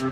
Bon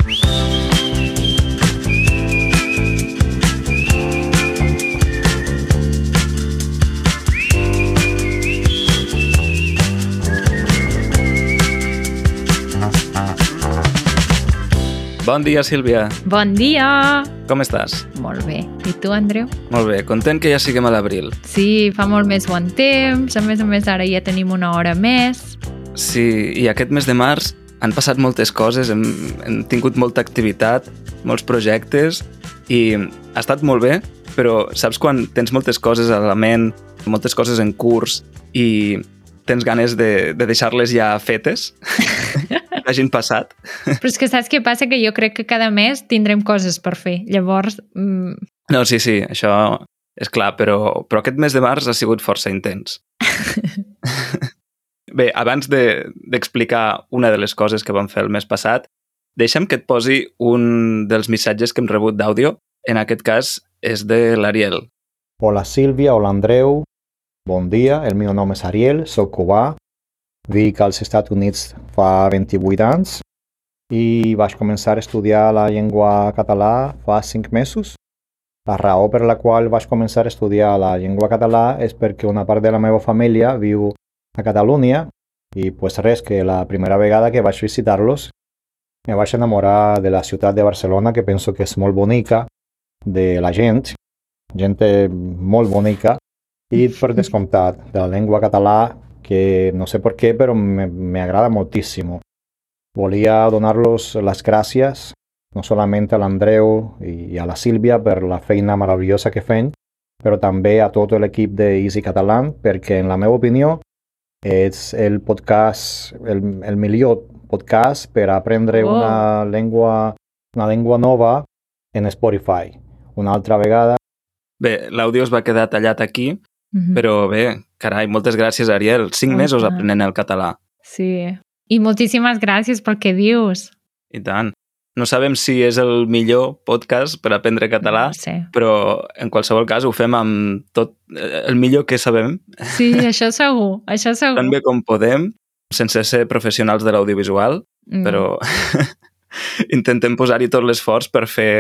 dia, Sílvia. Bon dia! Com estàs? Molt bé. I tu, Andreu? Molt bé, content que ja siguem a l'abril. Sí, fa molt més bon temps. A més a més, ara ja tenim una hora més. Sí, i aquest mes de març han passat moltes coses, hem, hem tingut molta activitat, molts projectes, i ha estat molt bé, però saps quan tens moltes coses a la ment, moltes coses en curs, i tens ganes de, de deixar-les ja fetes? hagin passat. Però és que saps què passa? Que jo crec que cada mes tindrem coses per fer. Llavors... Mm... No, sí, sí, això és clar, però, però aquest mes de març ha sigut força intens. Bé, abans d'explicar de, una de les coses que vam fer el mes passat, deixa'm que et posi un dels missatges que hem rebut d'àudio. En aquest cas és de l'Ariel. Hola Sílvia, hola Andreu, bon dia, el meu nom és Ariel, soc cubà, Vic als Estats Units fa 28 anys i vaig començar a estudiar la llengua català fa 5 mesos. La raó per la qual vaig començar a estudiar la llengua català és perquè una part de la meva família viu a Catalunya i pues res, que la primera vegada que vaig visitar-los me vaig enamorar de la ciutat de Barcelona, que penso que és molt bonica, de la gent, gent molt bonica, i per descomptat, de la llengua català que no sé por qué, pero me, me agrada muchísimo. Volía donarlos las gracias, no solamente al Andreu y a la Sílvia per la feina meravellosa que fan, però també a tot l'equip de Easy Catalan, perquè en la meva opinió és el podcast, el, el millor podcast per aprendre oh. una llengua una llengua nova en Spotify. Una altra vegada. Bé, l'àudio es va quedar tallat aquí, Mm -hmm. Però bé, carai, moltes gràcies, Ariel. Cinc oh, mesos aprenent el català. Sí. I moltíssimes gràcies pel que dius. I tant. No sabem si és el millor podcast per aprendre català, no sé. però en qualsevol cas ho fem amb tot eh, el millor que sabem. Sí, això segur, això segur. Tan bé com podem, sense ser professionals de l'audiovisual, mm. però intentem posar-hi tot l'esforç per fer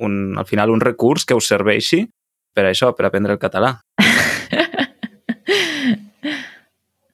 un, al final un recurs que us serveixi per això, per aprendre el català.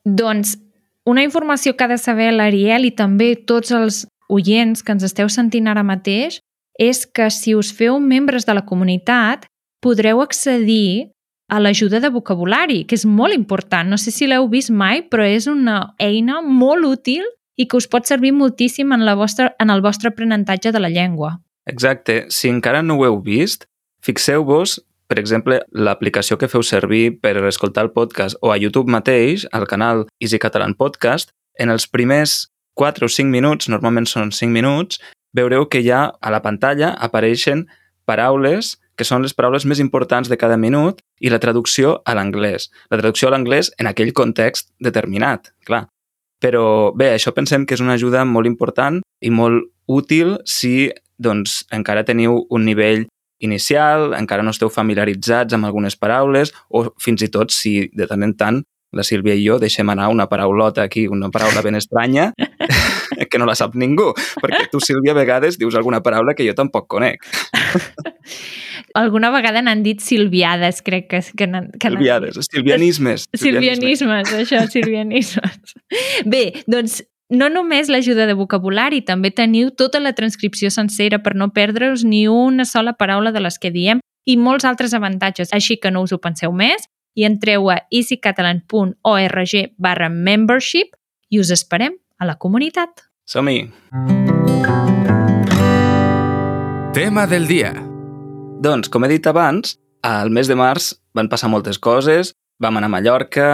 Doncs una informació que ha de saber l'Ariel i també tots els oients que ens esteu sentint ara mateix és que si us feu membres de la comunitat podreu accedir a l'ajuda de vocabulari, que és molt important. No sé si l'heu vist mai, però és una eina molt útil i que us pot servir moltíssim en, la vostra, en el vostre aprenentatge de la llengua. Exacte. Si encara no ho heu vist, fixeu-vos per exemple, l'aplicació que feu servir per escoltar el podcast o a YouTube mateix, al canal Easy Catalan Podcast, en els primers 4 o 5 minuts, normalment són 5 minuts, veureu que ja a la pantalla apareixen paraules que són les paraules més importants de cada minut i la traducció a l'anglès. La traducció a l'anglès en aquell context determinat, clar. Però bé, això pensem que és una ajuda molt important i molt útil si doncs, encara teniu un nivell inicial, encara no esteu familiaritzats amb algunes paraules o fins i tot si de tant en tant la Sílvia i jo deixem anar una paraulota aquí, una paraula ben estranya, que no la sap ningú, perquè tu, Sílvia, a vegades dius alguna paraula que jo tampoc conec. Alguna vegada n'han dit silviades, crec que... que, que silviades, silvianismes. Silvianismes, això, silvianismes. Bé, doncs no només l'ajuda de vocabulari, també teniu tota la transcripció sencera per no perdre-us ni una sola paraula de les que diem i molts altres avantatges, així que no us ho penseu més i entreu a easycatalan.org barra membership i us esperem a la comunitat. Som-hi! Tema del dia. Doncs, com he dit abans, al mes de març van passar moltes coses, vam anar a Mallorca,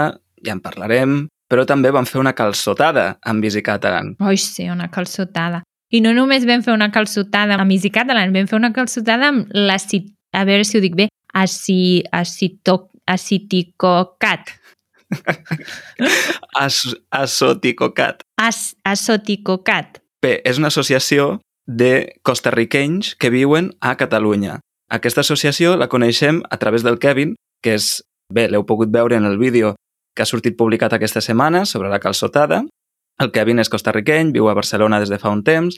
ja en parlarem, però també vam fer una calçotada amb Easy Catalan. Ui, sí, una calçotada. I no només vam fer una calçotada amb Easy Catalan, vam fer una calçotada amb l'acid... A veure si ho dic bé. Aci, acito, aciticocat. As, asoticocat. As, asoticocat. Bé, és una associació de costarriquenys que viuen a Catalunya. Aquesta associació la coneixem a través del Kevin, que és, bé, l'heu pogut veure en el vídeo que ha sortit publicat aquesta setmana sobre la calçotada. El Kevin és costarriqueny, viu a Barcelona des de fa un temps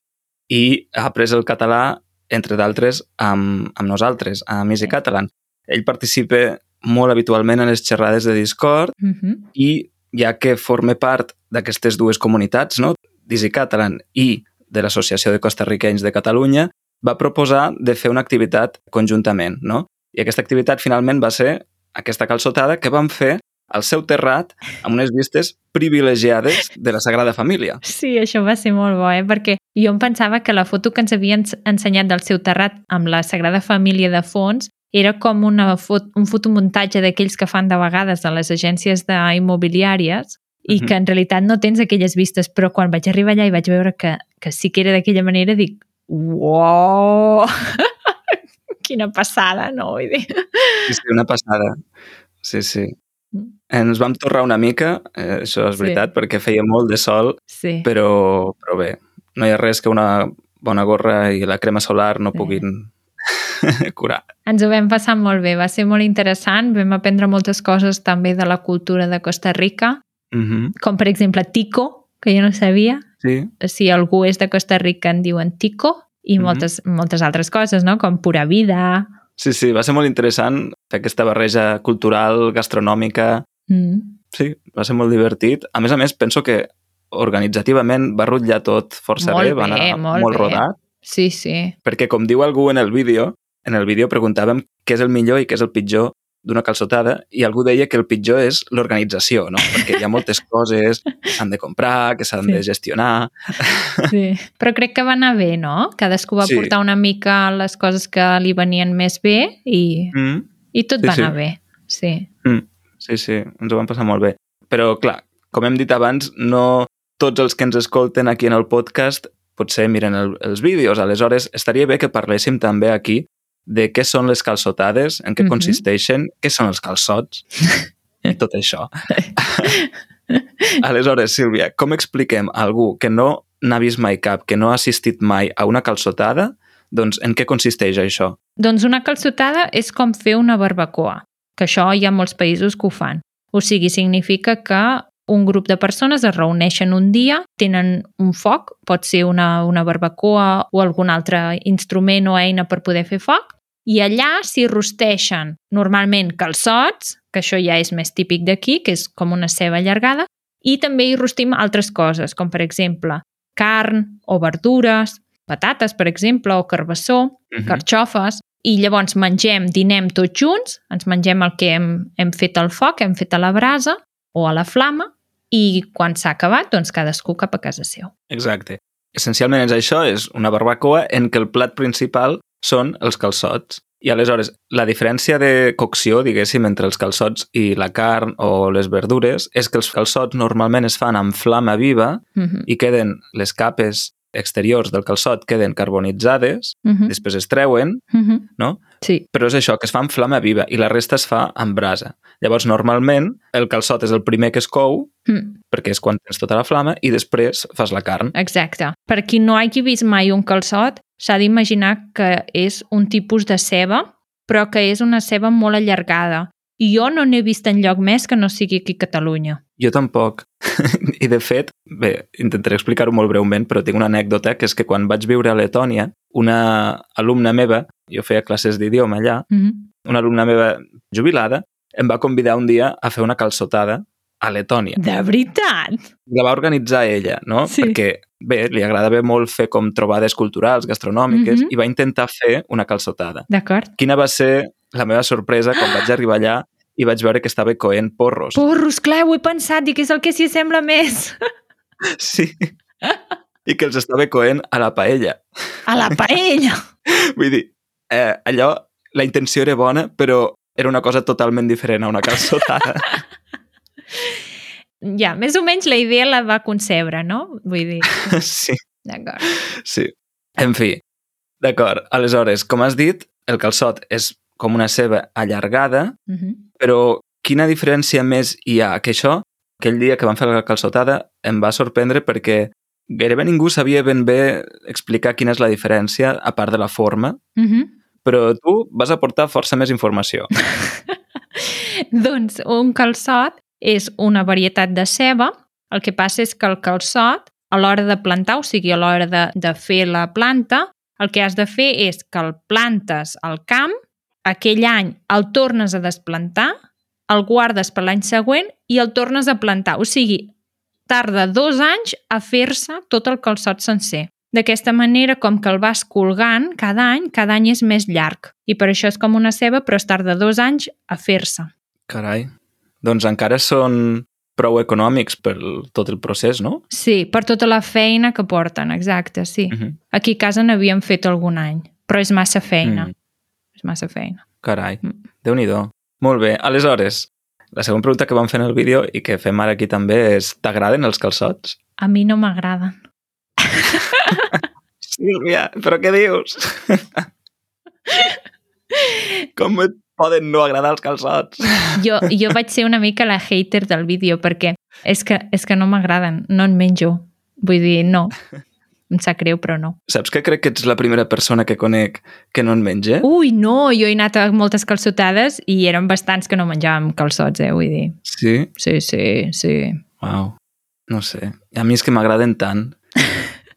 i ha après el català, entre d'altres, amb, amb nosaltres, amb Easy. Catalan. Ell participa molt habitualment en les xerrades de Discord Uh -huh. i ja que forma part d'aquestes dues comunitats, no? d'Easy Catalan i de l'Associació de Costarriquenys de Catalunya, va proposar de fer una activitat conjuntament. No? I aquesta activitat finalment va ser aquesta calçotada que van fer al seu terrat amb unes vistes privilegiades de la Sagrada Família. Sí, això va ser molt bo, eh? perquè jo em pensava que la foto que ens havien ensenyat del seu terrat amb la Sagrada Família de fons era com una fot un fotomuntatge d'aquells que fan de vegades a les agències d'immobiliàries i Mhm. que en realitat no tens aquelles vistes, però quan vaig arribar allà i vaig veure que, que sí que era d'aquella manera, dic, uau, quina passada, no? Vull dir. Sí, sí, una passada. Sí, sí. Mm. Ens vam torrar una mica, eh, això és Sí. veritat, perquè feia molt de sol, Sí. però, però bé, no hi ha res que una bona gorra i la crema solar no Sí. puguin curar. Ens ho vam passar molt bé, va ser molt interessant, vam aprendre moltes coses també de la cultura de Costa Rica, Mm -hmm. com per exemple tico, que jo no sabia. Sí, Si algú és de Costa Rica en diuen tico, i Mhm. moltes, moltes altres coses, no? com pura vida. sí, sí, va ser molt interessant fer aquesta barreja cultural, gastronòmica. Mm. Sí, va ser molt divertit. A més a més, penso que organitzativament va rutllar tot força Molt bé, va bé, anar molt molt bé. rodat, Sí, sí. perquè com diu algú en el vídeo, en el vídeo preguntàvem què és el millor i què és el pitjor d'una calçotada i algú deia que el pitjor és l'organització, no? Perquè hi ha moltes coses que s'han de comprar, que s'han Sí. de gestionar... sí. Però crec que va anar bé, no? Cadascú va Sí. portar una mica les coses que li venien més bé i, Mm. i tot Sí, va sí. anar bé. Sí. Mm. Sí, sí, ens ho vam passar molt bé. Però, clar, com hem dit abans, no tots els que ens escolten aquí en el podcast potser miren el, els vídeos. Aleshores, estaria bé que parléssim també aquí de què són les calçotades, en què Mhm. consisteixen, què són els calçots i tot això. Aleshores, Sílvia, com expliquem a algú que no n'ha vist mai cap, que no ha assistit mai a una calçotada, doncs en què consisteix això? Doncs una calçotada és com fer una barbacoa, que això hi ha molts països que ho fan. O sigui, significa que un grup de persones es reuneixen un dia, tenen un foc, pot ser una, una barbacoa o algun altre instrument o eina per poder fer foc, i allà s'hi rosteixen normalment calçots, que això ja és més típic d'aquí, que és com una ceba allargada, i també hi rostim altres coses, com per exemple carn o verdures, patates, per exemple, o carbassó, Mhm. carxofes, i llavors mengem, dinem tots junts, ens mengem el que hem, hem fet al foc, hem fet a la brasa o a la flama, i quan s'ha acabat, doncs cadascú cap a casa seu. Exacte. Essencialment és això, és una barbacoa en què el plat principal són els calçots. I aleshores, la diferència de cocció, diguéssim, entre els calçots i la carn o les verdures és que els calçots normalment es fan amb flama viva Uh -huh. i queden les capes exteriors del calçot queden carbonitzades, Uh -huh. després es treuen, Uh -huh. no? Sí, però és això, que es fa amb flama viva i la resta es fa amb brasa. Llavors, normalment, el calçot és el primer que es cou, mm, perquè és quan tens tota la flama, i després fas la carn. exacte. Per qui no hagi vist mai un calçot, s'ha d'imaginar que és un tipus de ceba, però que és una ceba molt allargada. I jo no n'he vist en lloc més que no sigui aquí a Catalunya. Jo tampoc. I de fet, bé, intentaré explicar-ho molt breument, però tinc una anècdota, que és que quan vaig viure a Letònia, una alumna meva, jo feia classes d'idioma allà, Mm -hmm. una alumna meva jubilada, em va convidar un dia a fer una calçotada a Letònia. De veritat? La va organitzar ella, no? Sí. Perquè, bé, li agradava molt fer com trobades culturals, gastronòmiques, Mhm. i va intentar fer una calçotada. D'acord. Quina va ser la meva sorpresa quan vaig arribar allà i vaig veure que estava coent porros. Porros, clar, ho he pensat, dic, és el que s'hi assembla més. Sí. I que els estava coent a la paella. A la paella. Vull dir, eh, allò, la intenció era bona, però era una cosa totalment diferent a una calçotada. ja, més o menys la idea la va concebre, no? Vull dir, sí, d'acord. sí. En fi, d'acord. Aleshores, com has dit, el calçot és com una ceba allargada, Uh -huh. però quina diferència més hi ha? Que això, aquell dia que vam fer la calçotada, em va sorprendre perquè gairebé ningú sabia ben bé explicar quina és la diferència, a part de la forma, Uh -huh. però tu vas aportar força més informació. doncs un calçot és una varietat de ceba. El que passa és que el calçot a l'hora de plantar, o sigui, a l'hora de, de fer la planta, el que has de fer és que el plantes al camp, aquell any el tornes a desplantar, el guardes per l'any següent i el tornes a plantar. O sigui, tarda dos anys a fer-se tot el calçot sencer. D'aquesta manera, com que el vas colgant cada any, cada any és més llarg. I per això és com una ceba, però es tarda dos anys a fer-se. Carai. Doncs encara són prou econòmics per tot el procés, no? Sí, per tota la feina que porten, exacte, sí. Uh -huh. Aquí a casa n'havíem fet algun any, però és massa feina. Mm. És massa feina. Carai, Mm. déu-n'hi-do. Molt bé, aleshores, la següent pregunta que vam fer en el vídeo i que fem ara aquí també és t'agraden els calçots? A mi no m'agraden. Sílvia, però què dius? Com et poden no agradar els calçots? Jo, jo vaig ser una mica la hater del vídeo perquè és que, és que no m'agraden, no en menjo. Vull dir, no. Em sap greu, però no. Saps que crec que ets la primera persona que conec que no en menja? Ui, no, jo he anat a moltes calçotades i eren bastants que no menjàvem calçots, eh, vull dir. Sí? Sí, sí, sí. Uau. No sé. A mi és que m'agraden tant.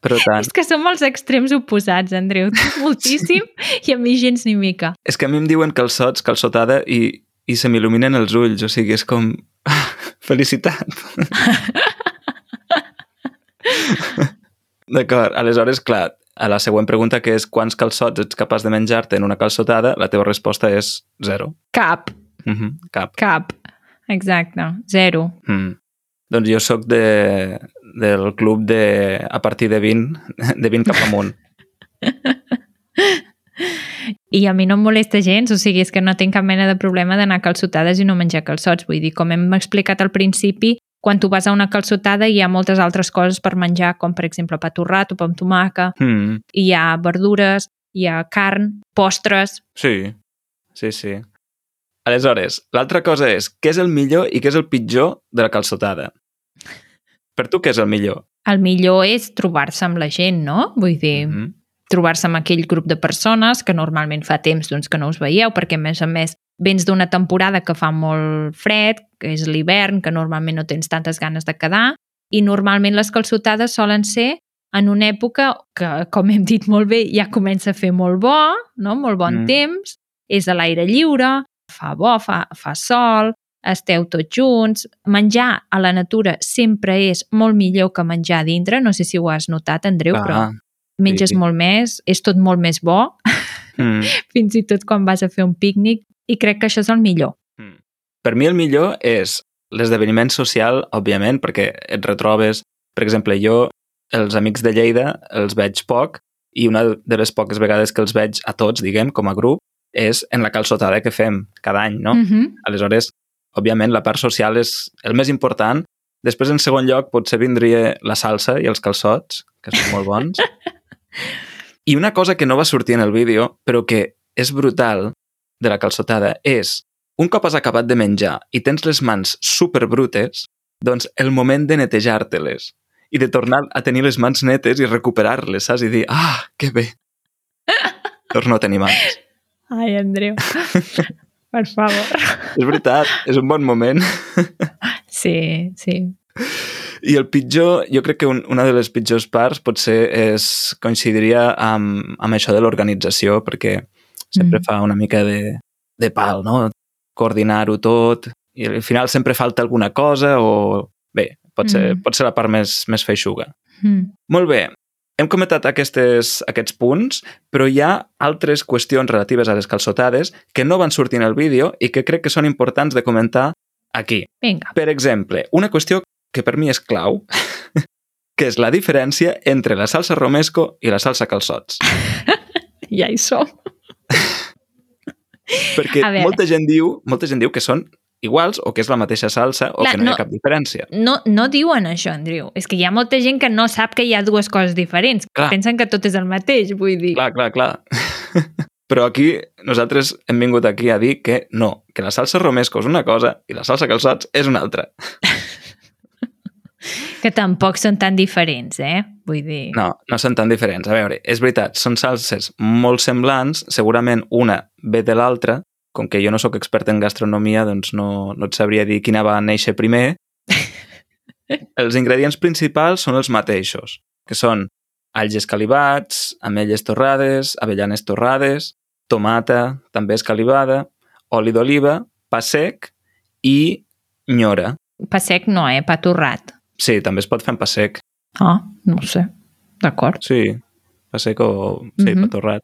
Però tant. És que som els extrems oposats, Andreu. Tu moltíssim i a mi gens ni mica. És que a mi em diuen calçots, calçotada, i, i se m'il·luminen els ulls. O sigui, és com... Felicitat. D'acord, aleshores, clar, a la següent pregunta, que és quants calçots ets capaç de menjar-te en una calçotada, la teva resposta és zero. Cap, Mm -hmm, cap. cap. Exacte, zero. Mm. Doncs jo sóc de, del club de, a partir de 20, de 20 cap amunt. I a mi no em molesta gens, o sigui, és que no tinc cap mena de problema d'anar calçotades i no menjar calçots. Vull dir, com hem explicat al principi, quan tu vas a una calçotada hi ha moltes altres coses per menjar, com per exemple pa torrat o pa amb tomaca, Mm. hi ha verdures, hi ha carn, postres... Sí, sí, sí. Aleshores, l'altra cosa és què és el millor i què és el pitjor de la calçotada? Per tu què és el millor? El millor és trobar-se amb la gent, no? Vull dir, Mm -hmm. trobar-se amb aquell grup de persones que normalment fa temps doncs, que no us veieu, perquè a més a més vens d'una temporada que fa molt fred, que és l'hivern, que normalment no tens tantes ganes de quedar, i normalment les calçotades solen ser en una època que, com hem dit molt bé, ja comença a fer molt bo, no? molt bon Mm. temps, és a l'aire lliure, fa bo, fa, fa sol, esteu tots junts. Menjar a la natura sempre és molt millor que menjar a dintre, no sé si ho has notat, Andreu, Clar. però menges sí. molt més, és tot molt més bo, Mm. fins i tot quan vas a fer un pícnic, i crec que això és el millor. Mm. Per mi el millor és l'esdeveniment social, òbviament, perquè et retrobes... Per exemple, jo, els amics de Lleida, els veig poc i una de les poques vegades que els veig a tots, diguem, com a grup, és en la calçotada que fem cada any, no? Mm -hmm. Aleshores, òbviament, la part social és el més important. Després, en segon lloc, potser vindria la salsa i els calçots, que són molt bons. I una cosa que no va sortir en el vídeo, però que és brutal de la calçotada, és un cop has acabat de menjar i tens les mans super brutes, doncs el moment de netejar-te-les i de tornar a tenir les mans netes i recuperar-les, saps? I dir, ah, que bé. Torno a tenir mans. Ai, Andreu, per favor. És veritat, és un bon moment. Sí, sí. I el pitjor, jo crec que un, una de les pitjors parts potser és, coincidiria amb, amb això de l'organització, perquè sempre Mm. fa una mica de, de pal, no? Coordinar-ho tot, i al final sempre falta alguna cosa o... Bé, pot ser, Mm. pot ser la part més, més feixuga. Mm. Molt bé, hem comentat aquestes, aquests punts, però hi ha altres qüestions relatives a les calçotades que no van sortir en el vídeo i que crec que són importants de comentar aquí. Vinga. Per exemple, una qüestió que per mi és clau, que és la diferència entre la salsa romesco i la salsa calçots. Ja hi som. Perquè molta gent diu, molta gent diu que són iguals o que és la mateixa salsa o Clar, que no, hi no- ha cap diferència. No, no diuen això, Andreu. És que hi ha molta gent que no sap que hi ha dues coses diferents. Clar. Pensen que tot és el mateix, vull dir. Clar, clar, clar. Però aquí nosaltres hem vingut aquí a dir que no, que la salsa romesco és una cosa i la salsa calçots és una altra. Que tampoc són tan diferents, eh? Vull dir... No, no són tan diferents. A veure, és veritat, són salses molt semblants, segurament una ve de l'altra, com que jo no sóc expert en gastronomia, doncs no, no et sabria dir quina va néixer primer, els ingredients principals són els mateixos, que són alls escalivats, ametlles torrades, avellanes torrades, tomata, també escalivada, oli d'oliva, pa sec i nyora. Pa sec no, eh? Pa torrat. Sí, també es pot fer en pa sec. Ah, no sé. D'acord. Sí, pa sec o... Sí, Mhm. pa torrat.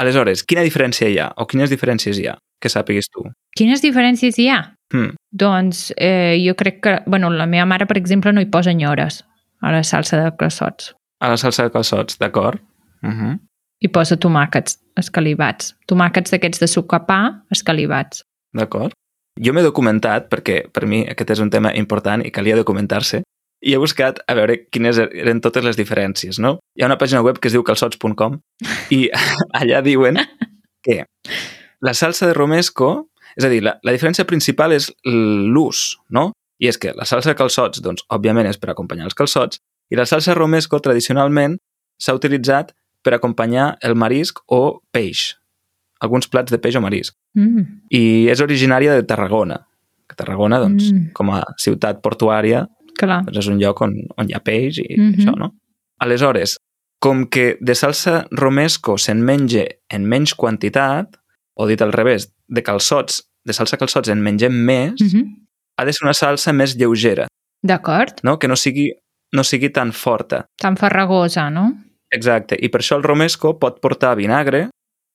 Aleshores, quina diferència hi ha? O quines diferències hi ha? Que sàpigues tu. Quines diferències hi ha? Hmm. Doncs eh, jo crec que... bueno, la meva mare, per exemple, no hi posa nyores a la salsa de calçots. A la salsa de calçots, d'acord? Uh -huh. Hi posa tomàquets escalivats. Tomàquets d'aquests de suc a pa escalivats. D'acord. Jo m'he documentat, perquè per mi aquest és un tema important i calia documentar-se, i he buscat a veure quines eren totes les diferències, no? Hi ha una pàgina web que es diu calçots.com i allà diuen que la salsa de romesco, és a dir, la, la diferència principal és l'ús, no? I és que la salsa de calçots, doncs, òbviament és per acompanyar els calçots, i la salsa romesco tradicionalment s'ha utilitzat per acompanyar el marisc o peix, alguns plats de peix o marisc Mm. i és originària de Tarragona. Que Tarragona, doncs, Mm. mm. com a ciutat portuària, Clar. doncs és un lloc on, on hi ha peix i mm. -hmm. això, no? Aleshores, com que de salsa romesco se'n menja en menys quantitat, o dit al revés, de calçots, de salsa calçots en mengem més, mm Mm -hmm. -hmm. ha de ser una salsa més lleugera, D'acord. no? que no sigui, no sigui tan forta. Tan farragosa, no? Exacte, i per això el romesco pot portar vinagre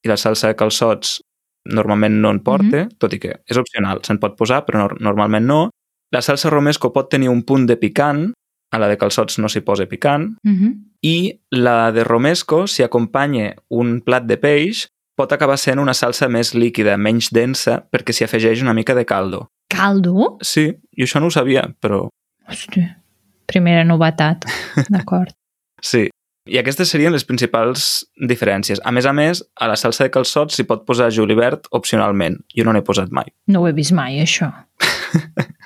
i la salsa de calçots normalment no en porta, mm -hmm. tot i que és opcional, se'n pot posar, però no, normalment no. La salsa romesco pot tenir un punt de picant, a la de calçots no s'hi posa picant, Mm -hmm. i la de romesco, si acompanya un plat de peix, pot acabar sent una salsa més líquida, menys densa, perquè s'hi afegeix una mica de caldo. Caldo? Sí, jo això no ho sabia, però Hòstia, primera novetat. D'acord. sí. I aquestes serien les principals diferències. A més a més, a la salsa de calçots s'hi pot posar julivert opcionalment. Jo no n'he posat mai. No ho he vist mai, això.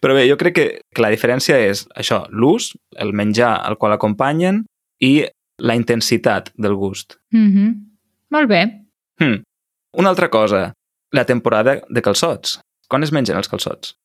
Però bé, jo crec que, que la diferència és això, l'ús, el menjar al qual acompanyen i la intensitat del gust. Mm -hmm. Molt bé. Hm. Una altra cosa, la temporada de calçots. Quan es mengen els calçots?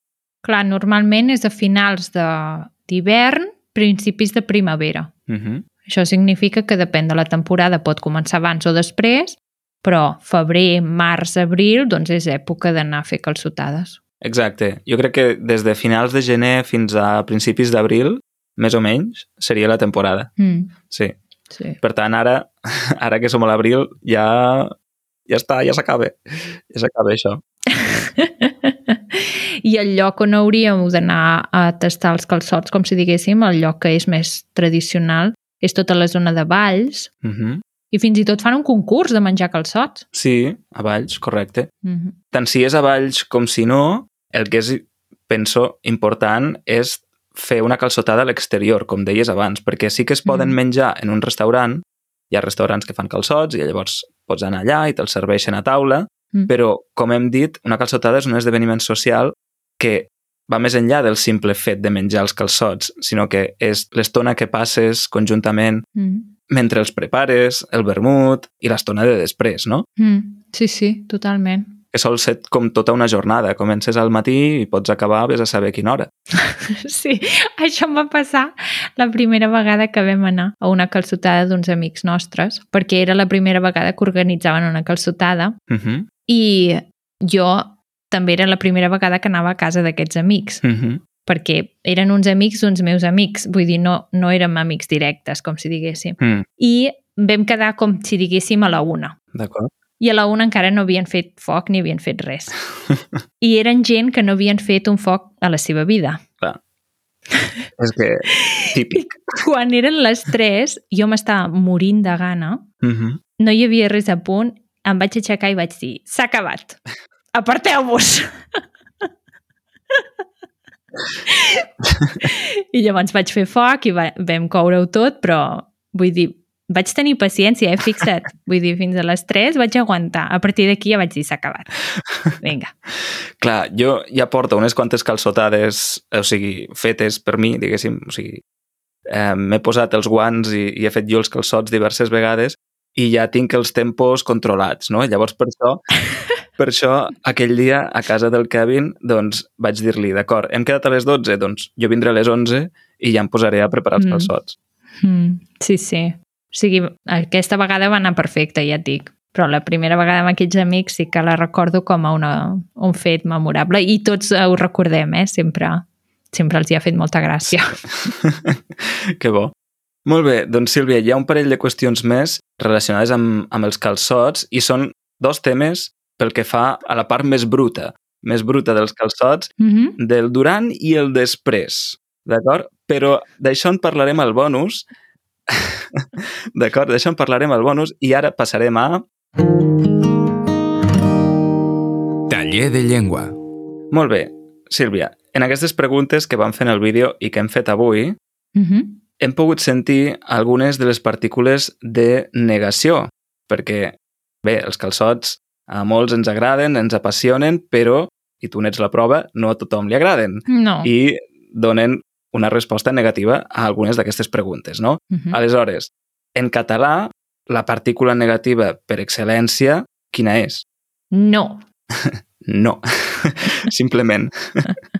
Clar, normalment és a finals de- d'hivern, principis de primavera. Uh -huh. Això significa que depèn de la temporada, pot començar abans o després, però febrer, març, abril, doncs és època d'anar a fer calçotades. Exacte. Jo crec que des de finals de gener fins a principis d'abril, més o menys, seria la temporada. Mm, Sí. sí. Per tant, ara, ara que som a l'abril, ja, ja està, ja s'acaba. Ja s'acaba això. I el lloc on hauríem d'anar a tastar els calçots, com si diguéssim, el lloc que és més tradicional, és tota la zona de Valls, Uh -huh. i fins i tot fan un concurs de menjar calçots. Sí, a Valls, correcte. Mm -hmm. Tant si és a Valls com si no, el que és, penso, important és fer una calçotada a l'exterior, com deies abans, perquè sí que es poden Mhm. menjar en un restaurant, hi ha restaurants que fan calçots i llavors pots anar allà i te'ls serveixen a taula, Mm. però, com hem dit, una calçotada és un esdeveniment social que va més enllà del simple fet de menjar els calçots, sinó que és l'estona que passes conjuntament Mm mentre els prepares, el vermut i l'estona de després, no? Mm, sí, sí, totalment. Que sol ser com tota una jornada. Comences al matí i pots acabar vés a saber quina hora. Sí, això em va passar la primera vegada que vam anar a una calçotada d'uns amics nostres, perquè era la primera vegada que organitzaven una calçotada Uh -huh. i jo també era la primera vegada que anava a casa d'aquests amics, Uh -huh. perquè eren uns amics d'uns meus amics, vull dir, no, no érem amics directes, com si diguéssim. Mm, I vam quedar com si diguéssim a la una. D'acord. I a la una encara no havien fet foc ni havien fet res. I eren gent que no havien fet un foc a la seva vida. És que típic. Quan eren les 3, jo m'estava morint de gana, Uh -huh. no hi havia res a punt, em vaig aixecar i vaig dir, s'ha acabat, aparteu-vos! I llavors vaig fer foc i va, vam coure-ho tot, però vull dir, vaig tenir paciència, eh? Fixa't. Vull dir, fins a les 3 vaig aguantar. A partir d'aquí ja vaig dir, s'ha acabat. Vinga. Clar, jo ja porto unes quantes calçotades, o sigui, fetes per mi, diguéssim, o sigui, eh, m'he posat els guants i, i he fet jo els calçots diverses vegades i ja tinc els tempos controlats, no? Llavors, per això, per això aquell dia, a casa del Kevin, doncs vaig dir-li, d'acord, hem quedat a les 12, doncs jo vindré a les 11 i ja em posaré a preparar els Mm. calçots. Mm, sí, sí. O sigui, aquesta vegada va anar perfecte, ja et dic. Però la primera vegada amb aquests amics sí que la recordo com a una, un fet memorable i tots ho recordem, eh? Sempre, sempre els hi ha fet molta gràcia. que bo. Molt bé, doncs Sílvia, hi ha un parell de qüestions més relacionades amb, amb els calçots i són dos temes pel que fa a la part més bruta, més bruta dels calçots, Mm -hmm. del durant i el després, d'acord? Però d'això en parlarem al bonus, d'acord? D'això en parlarem al bonus i ara passarem a... Taller de llengua. Molt bé, Sílvia, en aquestes preguntes que vam fer en el vídeo i que hem fet avui, Mm -hmm. hem pogut sentir algunes de les partícules de negació, perquè, bé, els calçots a molts ens agraden, ens apassionen, però, i tu n'ets la prova, no a tothom li agraden. No. I donen una resposta negativa a algunes d'aquestes preguntes, no? Mm -hmm. Aleshores, en català, la partícula negativa per excel·lència, quina és? No. No. Simplement.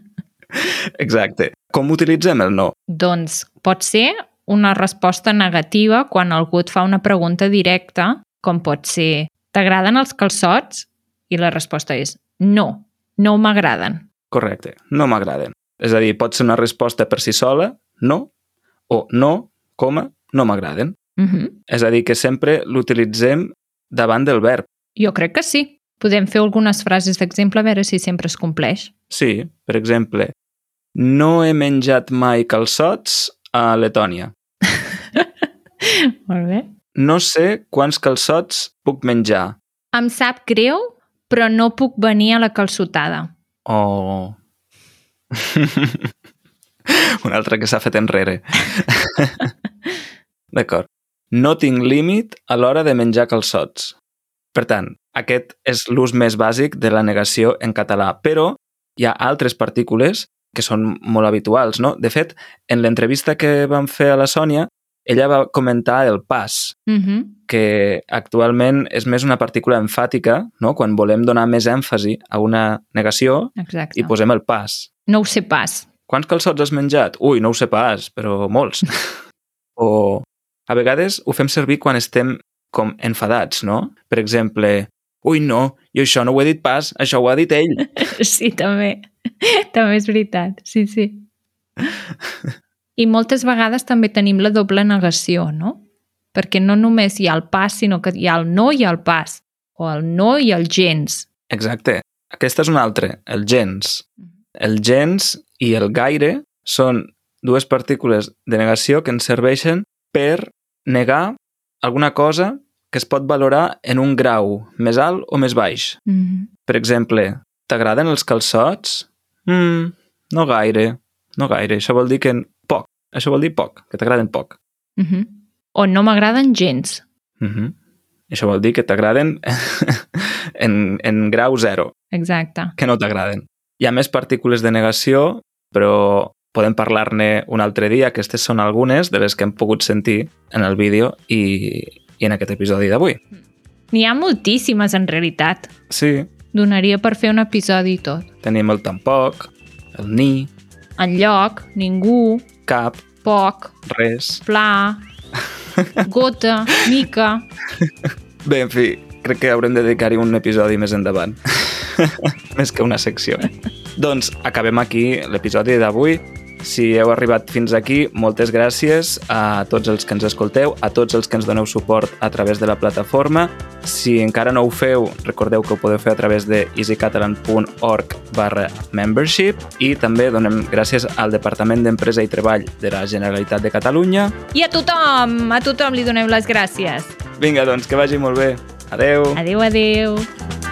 Exacte. Com utilitzem el no? Doncs pot ser una resposta negativa quan algú et fa una pregunta directa, com pot ser t'agraden els calçots? I la resposta és no, no m'agraden. Correcte, no m'agraden. És a dir, pot ser una resposta per si sola, no, o no, coma, no m'agraden. Mm -hmm. És a dir, que sempre l'utilitzem davant del verb. Jo crec que sí. Podem fer algunes frases d'exemple a veure si sempre es compleix. Sí, per exemple, no he menjat mai calçots a Letònia. Molt bé. No sé quants calçots puc menjar. Em sap greu, però no puc venir a la calçotada. Oh... Un altre que s'ha fet enrere. D'acord. No tinc límit a l'hora de menjar calçots. Per tant, aquest és l'ús més bàsic de la negació en català, però hi ha altres partícules que són molt habituals, no? De fet, en l'entrevista que vam fer a la Sònia, ella va comentar el pas, Mm -hmm. que actualment és més una partícula enfàtica, no? quan volem donar més èmfasi a una negació Exacte. i posem el pas. No ho sé pas. Quants calçots has menjat? Ui, no ho sé pas, però molts. o a vegades ho fem servir quan estem com enfadats, no? Per exemple, ui, no, jo això no ho he dit pas, això ho ha dit ell. Sí, també. també és veritat. Sí, sí. I moltes vegades també tenim la doble negació, no? Perquè no només hi ha el pas, sinó que hi ha el no i el pas. O el no i el gens. Exacte. Aquesta és una altra, el gens. El gens i el gaire són dues partícules de negació que ens serveixen per negar alguna cosa que es pot valorar en un grau més alt o més baix. Mm -hmm. Per exemple, t'agraden els calçots? Mm, no gaire, no gaire. Això vol dir que. Això vol dir poc, que t'agraden poc. Mm -hmm. O no m'agraden gens. Mm -hmm. Això vol dir que t'agraden en, en grau zero, Exacte. que no t'agraden. Hi ha més partícules de negació, però podem parlar-ne un altre dia. Aquestes són algunes de les que hem pogut sentir en el vídeo i, i en aquest episodi d'avui. N'hi ha moltíssimes, en realitat. Sí, Donaria per fer un episodi i tot. tenim el tampoc, el ni, En lloc, ningú, cap, poc, res, pla, gota, mica... Bé, en fi, crec que haurem de dedicar-hi un episodi més endavant. més que una secció. doncs acabem aquí l'episodi d'avui. Si heu arribat fins aquí, moltes gràcies a tots els que ens escolteu, a tots els que ens doneu suport a través de la plataforma. Si encara no ho feu, recordeu que ho podeu fer a través de easycatalan.org barra membership i també donem gràcies al Departament d'Empresa i Treball de la Generalitat de Catalunya. I a tothom, a tothom li donem les gràcies. Vinga, doncs, que vagi molt bé. Adeu. Adeu, adeu.